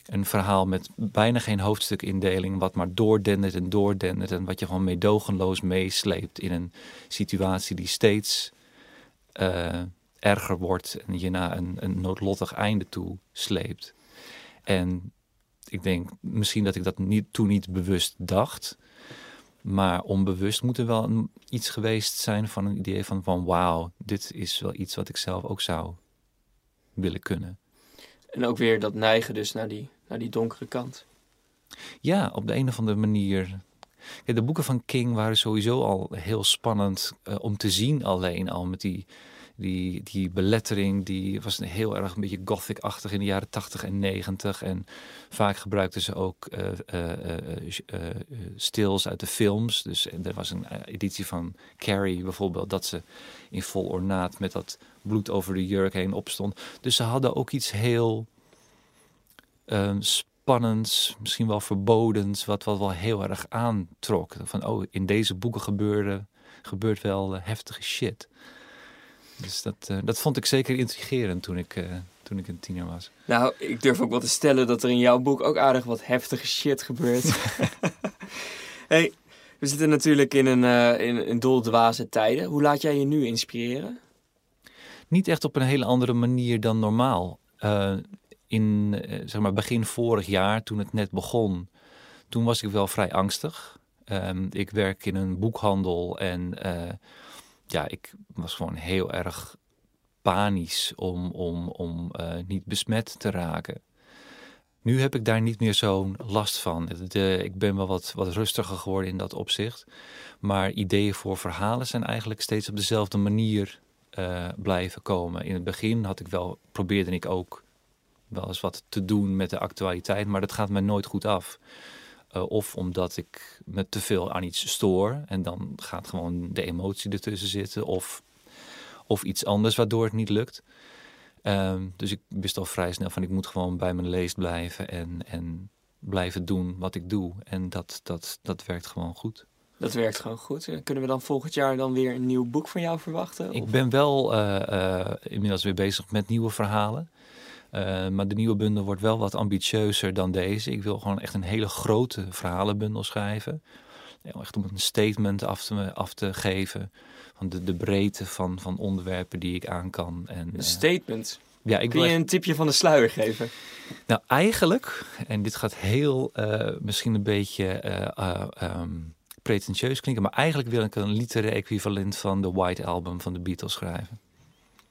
Een verhaal met bijna geen hoofdstukindeling, wat maar doordendert en doordendert en wat je gewoon meedogenloos meesleept in een situatie die steeds uh, erger wordt en je naar een, een noodlottig einde toe sleept. En ik denk misschien dat ik dat niet, toen niet bewust dacht. Maar onbewust moet er wel iets geweest zijn van een idee van, van wauw, dit is wel iets wat ik zelf ook zou willen kunnen. En ook weer dat neigen dus naar die, naar die donkere kant. Ja, op de een of andere manier. De boeken van King waren sowieso al heel spannend uh, om te zien alleen al met die die, die belettering die was heel erg een beetje gothic-achtig in de jaren 80 en 90. En vaak gebruikten ze ook uh, uh, stils uit de films. Dus er was een editie van Carrie bijvoorbeeld, dat ze in vol ornaat met dat bloed over de jurk heen opstond. Dus ze hadden ook iets heel ehm, spannends, misschien wel verbodens, wat, wat wel heel erg aantrok. Van, oh, in deze boeken gebeurde, gebeurt wel heftige shit. Dus dat, uh, dat vond ik zeker intrigerend toen ik, uh, toen ik een tiener was. Nou, ik durf ook wel te stellen dat er in jouw boek ook aardig wat heftige shit gebeurt. hey, we zitten natuurlijk in een, uh, in, in doldwaze tijden. Hoe laat jij je nu inspireren? Niet echt op een hele andere manier dan normaal. in zeg maar begin vorig jaar, toen het net begon, toen was ik wel vrij angstig. Um, ik werk in een boekhandel en ja, ik was gewoon heel erg panisch om, om, om uh, niet besmet te raken. Nu heb ik daar niet meer zo'n last van. Ik ben wel wat, wat rustiger geworden in dat opzicht. Maar ideeën voor verhalen zijn eigenlijk steeds op dezelfde manier uh, blijven komen. In het begin had ik wel, probeerde ik ook wel eens wat te doen met de actualiteit, maar dat gaat mij nooit goed af. Uh, of omdat ik me te veel aan iets stoor en dan gaat gewoon de emotie ertussen zitten. Of, of iets anders waardoor het niet lukt. Um, dus ik wist al vrij snel van ik moet gewoon bij mijn leest blijven en, en blijven doen wat ik doe. En dat, dat, dat werkt gewoon goed. Dat werkt gewoon goed. Kunnen we dan volgend jaar dan weer een nieuw boek van jou verwachten? Ik ben wel uh, uh, inmiddels weer bezig met nieuwe verhalen. Uh, maar de nieuwe bundel wordt wel wat ambitieuzer dan deze. Ik wil gewoon echt een hele grote verhalenbundel schrijven. echt om een statement af te, af te geven van de, de breedte van, van onderwerpen die ik aan kan. En, een statement? Ja, ik Kun je een tipje van de sluier geven? Nou, eigenlijk, en dit gaat heel uh, misschien een beetje uh, um, pretentieus klinken, maar eigenlijk wil ik een literair equivalent van de White Album van de Beatles schrijven.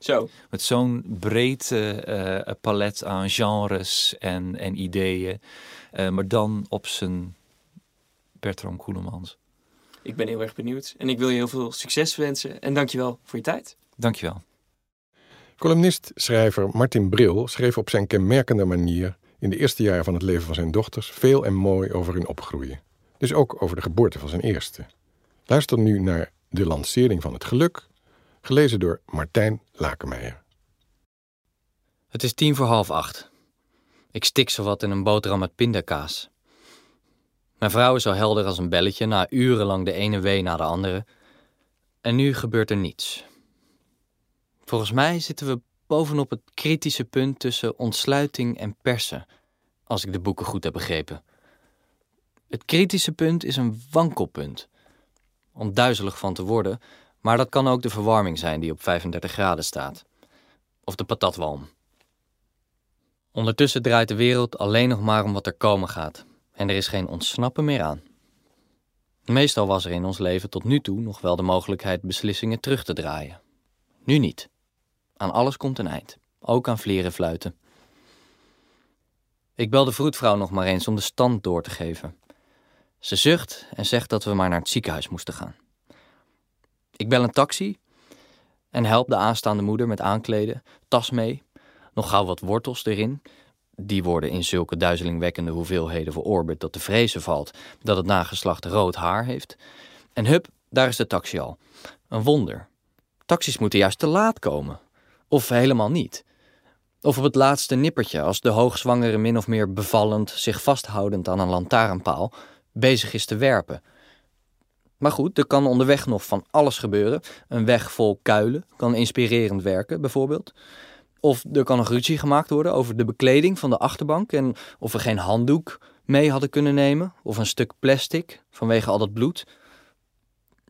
Zo. Met zo'n breed uh, palet aan genres en, en ideeën. Uh, maar dan op zijn Bertram Koelemans. Ik ben heel erg benieuwd. En ik wil je heel veel succes wensen. En dankjewel voor je tijd. Dankjewel. Columnist-schrijver Martin Bril schreef op zijn kenmerkende manier in de eerste jaren van het leven van zijn dochters veel en mooi over hun opgroeien. Dus ook over de geboorte van zijn eerste. Luister nu naar de lancering van het geluk Gelezen door Martijn Lakenmeijer. Het is tien voor half acht. Ik stik zowat in een boterham met pindakaas. Mijn vrouw is zo helder als een belletje na urenlang de ene wee na de andere. En nu gebeurt er niets. Volgens mij zitten we bovenop het kritische punt tussen ontsluiting en persen, als ik de boeken goed heb begrepen. Het kritische punt is een wankelpunt. Om duizelig van te worden, maar dat kan ook de verwarming zijn die op 35 graden staat. Of de patatwalm. Ondertussen draait de wereld alleen nog maar om wat er komen gaat. En er is geen ontsnappen meer aan. Meestal was er in ons leven tot nu toe nog wel de mogelijkheid beslissingen terug te draaien. Nu niet. Aan alles komt een eind. Ook aan vlerenfluiten. Ik bel de vroedvrouw nog maar eens om de stand door te geven. Ze zucht en zegt dat we maar naar het ziekenhuis moesten gaan. Ik bel een taxi en help de aanstaande moeder met aankleden, tas mee, nog gauw wat wortels erin. die worden in zulke duizelingwekkende hoeveelheden verorberd dat de vrezen valt dat het nageslacht rood haar heeft. En hup, daar is de taxi al. Een wonder. Taxis moeten juist te laat komen. Of helemaal niet. Of op het laatste nippertje, als de hoogzwangere min of meer bevallend, zich vasthoudend aan een lantaarnpaal, bezig is te werpen. Maar goed, er kan onderweg nog van alles gebeuren. Een weg vol kuilen kan inspirerend werken, bijvoorbeeld. Of er kan een ruzie gemaakt worden over de bekleding van de achterbank en of we geen handdoek mee hadden kunnen nemen of een stuk plastic vanwege al dat bloed.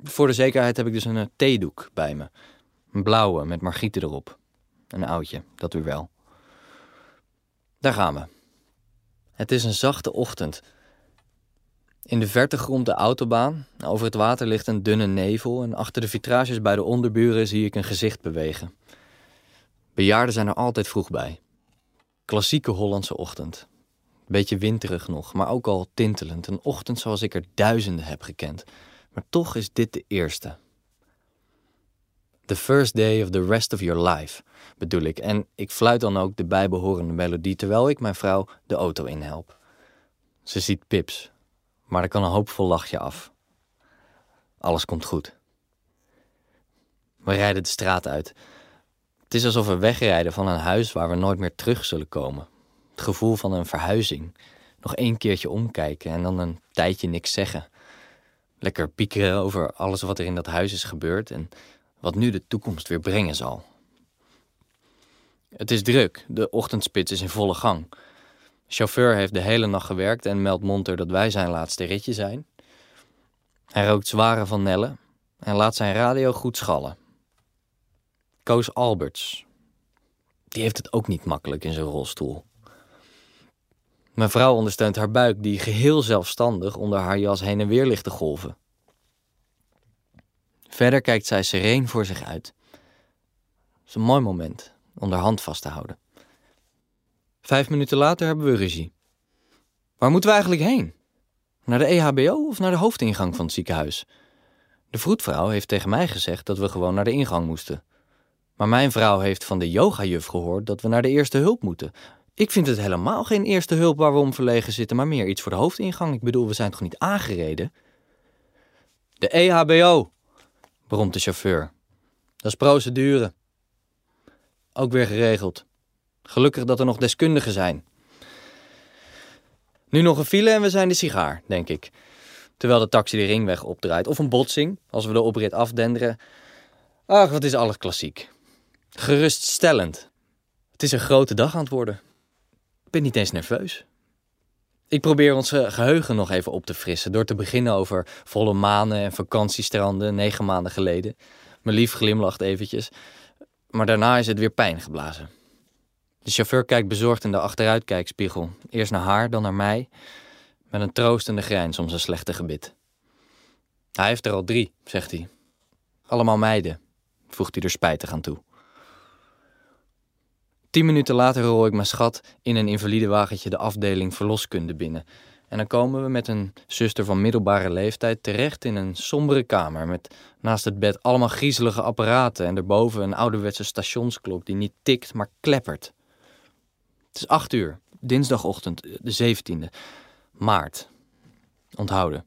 Voor de zekerheid heb ik dus een eh, theedoek bij me. Een blauwe met margieten erop. Een oudje, dat u wel. Daar gaan we. Het is een zachte ochtend. In de verte gromt de autobaan. Over het water ligt een dunne nevel en achter de vitrages bij de onderburen zie ik een gezicht bewegen. Bejaarden zijn er altijd vroeg bij. Klassieke Hollandse ochtend. Beetje winterig nog, maar ook al tintelend. Een ochtend zoals ik er duizenden heb gekend. Maar toch is dit de eerste. The first day of the rest of your life, bedoel ik. En ik fluit dan ook de bijbehorende melodie terwijl ik mijn vrouw de auto inhelp. Ze ziet Pips, maar er kan een hoopvol lachje af. Alles komt goed. We rijden de straat uit. Het is alsof we wegrijden van een huis waar we nooit meer terug zullen komen. Het gevoel van een verhuizing. Nog één keertje omkijken en dan een tijdje niks zeggen. Lekker piekeren over alles wat er in dat huis is gebeurd en wat nu de toekomst weer brengen zal. Het is druk, de ochtendspits is in volle gang. Chauffeur heeft de hele nacht gewerkt en meldt monter dat wij zijn laatste ritje zijn. Hij rookt zware van Nelle en laat zijn radio goed schallen. Koos Alberts. Die heeft het ook niet makkelijk in zijn rolstoel. Mijn vrouw ondersteunt haar buik, die geheel zelfstandig onder haar jas heen en weer ligt te golven. Verder kijkt zij sereen voor zich uit. Het is een mooi moment om haar hand vast te houden. Vijf minuten later hebben we ruzie. Waar moeten we eigenlijk heen? Naar de EHBO of naar de hoofdingang van het ziekenhuis? De vroedvrouw heeft tegen mij gezegd dat we gewoon naar de ingang moesten. Maar mijn vrouw heeft van de yogajuf gehoord dat we naar de eerste hulp moeten. Ik vind het helemaal geen eerste hulp waar we om verlegen zitten, maar meer iets voor de hoofdingang. Ik bedoel, we zijn toch niet aangereden? De EHBO, bromt de chauffeur. Dat is procedure. Ook weer geregeld. Gelukkig dat er nog deskundigen zijn. Nu nog een file en we zijn de sigaar, denk ik. Terwijl de taxi de ringweg opdraait. Of een botsing, als we de oprit afdenderen. Ach, wat is alles klassiek. Geruststellend. Het is een grote dag aan het worden. Ik ben niet eens nerveus. Ik probeer ons eh, geheugen nog even op te frissen door te beginnen over volle manen en vakantiestranden negen maanden geleden. Mijn lief glimlacht eventjes, maar daarna is het weer pijn geblazen. De chauffeur kijkt bezorgd in de achteruitkijkspiegel. Eerst naar haar, dan naar mij, met een troostende grijns om zijn slechte gebit. Hij heeft er al drie, zegt hij. Allemaal meiden, voegt hij er spijtig aan toe. Tien minuten later rol ik mijn schat in een invalidewagentje de afdeling verloskunde binnen. En dan komen we met een zuster van middelbare leeftijd terecht in een sombere kamer met naast het bed allemaal griezelige apparaten en erboven een ouderwetse stationsklok die niet tikt, maar kleppert. Het is acht uur, dinsdagochtend, de zeventiende maart. Onthouden.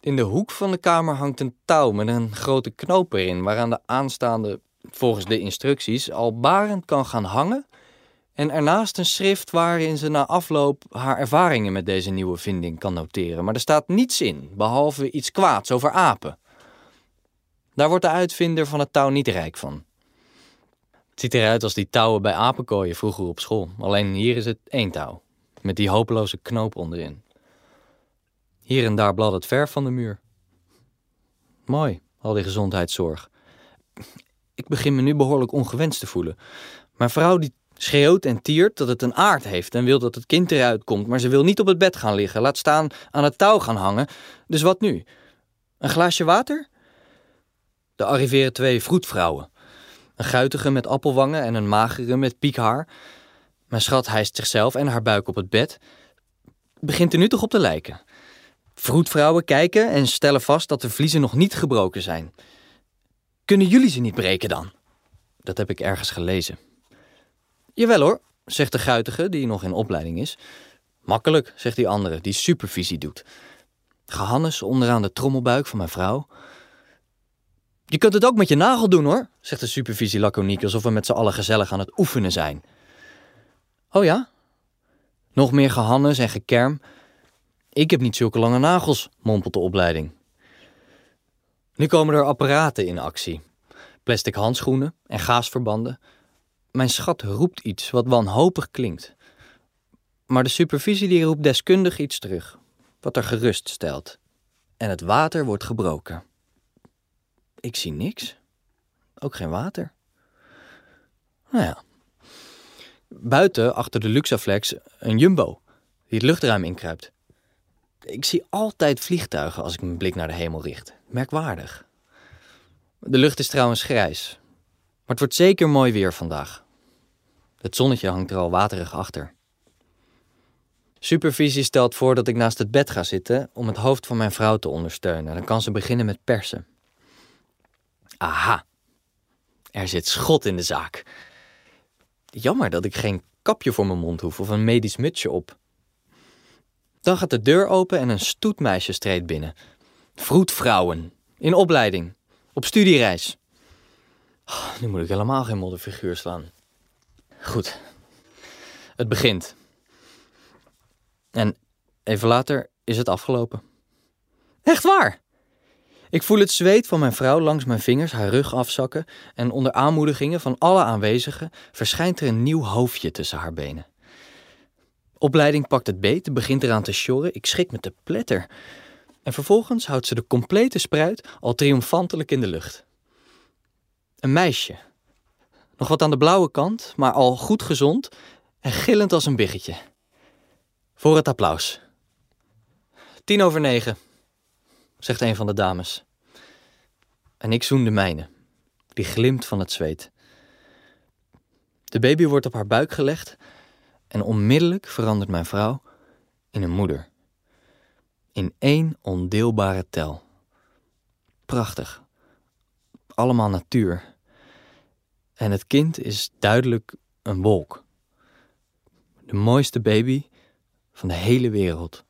In de hoek van de kamer hangt een touw met een grote knoop erin, waaraan de aanstaande volgens de instructies al barend kan gaan hangen en ernaast een schrift waarin ze na afloop haar ervaringen met deze nieuwe vinding kan noteren. Maar er staat niets in, behalve iets kwaads over apen. Daar wordt de uitvinder van het touw niet rijk van. Ziet eruit als die touwen bij apenkooien vroeger op school. Alleen hier is het één touw, met die hopeloze knoop onderin. Hier en daar bladdert verf van de muur. Mooi, al die gezondheidszorg. Ik begin me nu behoorlijk ongewenst te voelen. Mijn vrouw die schreeuwt en tiert dat het een aard heeft en wil dat het kind eruit komt, maar ze wil niet op het bed gaan liggen, laat staan aan het touw gaan hangen. Dus wat nu? Een glaasje water? Er arriveren twee vroedvrouwen. Een guitige met appelwangen en een magere met piekhaar. Mijn schat hijst zichzelf en haar buik op het bed. Begint er nu toch op te lijken. Vroedvrouwen kijken en stellen vast dat de vliezen nog niet gebroken zijn. Kunnen jullie ze niet breken dan? Dat heb ik ergens gelezen. Jawel hoor, zegt de guitige, die nog in opleiding is. Makkelijk, zegt die andere, die supervisie doet. Gehannes onderaan de trommelbuik van mijn vrouw. Je kunt het ook met je nagel doen hoor, zegt de supervisie laconiek, alsof we met z'n allen gezellig aan het oefenen zijn. Oh ja? Nog meer gehannes en gekerm. Ik heb niet zulke lange nagels, mompelt de opleiding. Nu komen er apparaten in actie. Plastic handschoenen en gaasverbanden. Mijn schat roept iets wat wanhopig klinkt. Maar de supervisie die roept deskundig iets terug, wat er gerust stelt. En het water wordt gebroken. Ik zie niks. Ook geen water. Nou ja. Buiten, achter de Luxaflex, een jumbo die het luchtruim inkruipt. Ik zie altijd vliegtuigen als ik mijn blik naar de hemel richt. Merkwaardig. De lucht is trouwens grijs. Maar het wordt zeker mooi weer vandaag. Het zonnetje hangt er al waterig achter. Supervisie stelt voor dat ik naast het bed ga zitten om het hoofd van mijn vrouw te ondersteunen. Dan kan ze beginnen met persen. Aha, er zit schot in de zaak. Jammer dat ik geen kapje voor mijn mond hoef of een medisch mutsje op. Dan gaat de deur open en een stoetmeisje streed binnen. Vroedvrouwen, in opleiding, op studiereis. Oh, nu moet ik helemaal geen modderfiguur slaan. Goed, het begint. En even later is het afgelopen. Echt waar! Ik voel het zweet van mijn vrouw langs mijn vingers haar rug afzakken en onder aanmoedigingen van alle aanwezigen verschijnt er een nieuw hoofdje tussen haar benen. Opleiding pakt het beet, begint eraan te sjorren, ik schrik met de pletter. En vervolgens houdt ze de complete spruit al triomfantelijk in de lucht. Een meisje. Nog wat aan de blauwe kant, maar al goed gezond en gillend als een biggetje. Voor het applaus. Tien over negen, zegt een van de dames. En ik zoen de mijne, die glimt van het zweet. De baby wordt op haar buik gelegd en onmiddellijk verandert mijn vrouw in een moeder. In één ondeelbare tel. Prachtig. Allemaal natuur. En het kind is duidelijk een wolk. De mooiste baby van de hele wereld.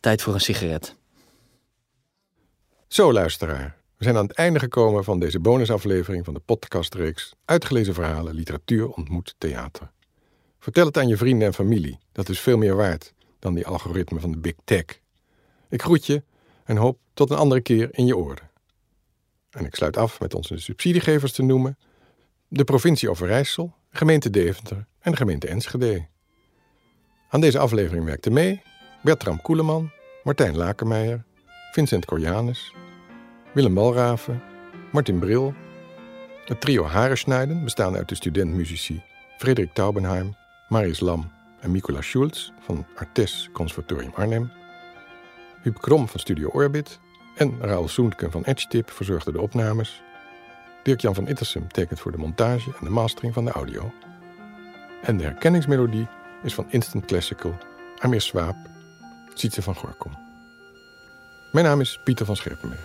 Tijd voor een sigaret. Zo, luisteraar. We zijn aan het einde gekomen van deze bonusaflevering van de podcastreeks Uitgelezen verhalen, literatuur ontmoet theater. Vertel het aan je vrienden en familie. Dat is veel meer waard dan die algoritme van de Big Tech. Ik groet je en hoop tot een andere keer in je oren. En ik sluit af met onze subsidiegevers te noemen: de provincie Overijssel, gemeente Deventer en gemeente Enschede. Aan deze aflevering werkten mee Bertram Koeleman, Martijn Lakenmeijer, Vincent Corjanus, Willem Balraven, Martin Bril, het trio Haresnijden, bestaande uit de studentmuzici Frederik Taubenheim, Marius Lam en Mikola Schulz van Artes Conservatorium Arnhem, Huub Krom van Studio Orbit en Raoul Soentken van EdgeTip verzorgden de opnames. Dirk-Jan van Ittersum tekent voor de montage en de mastering van de audio. En de herkenningsmelodie is van Instant Classical, Amir Swaap, Sietse van Gorkom. Mijn naam is Pieter van Scherpenberg.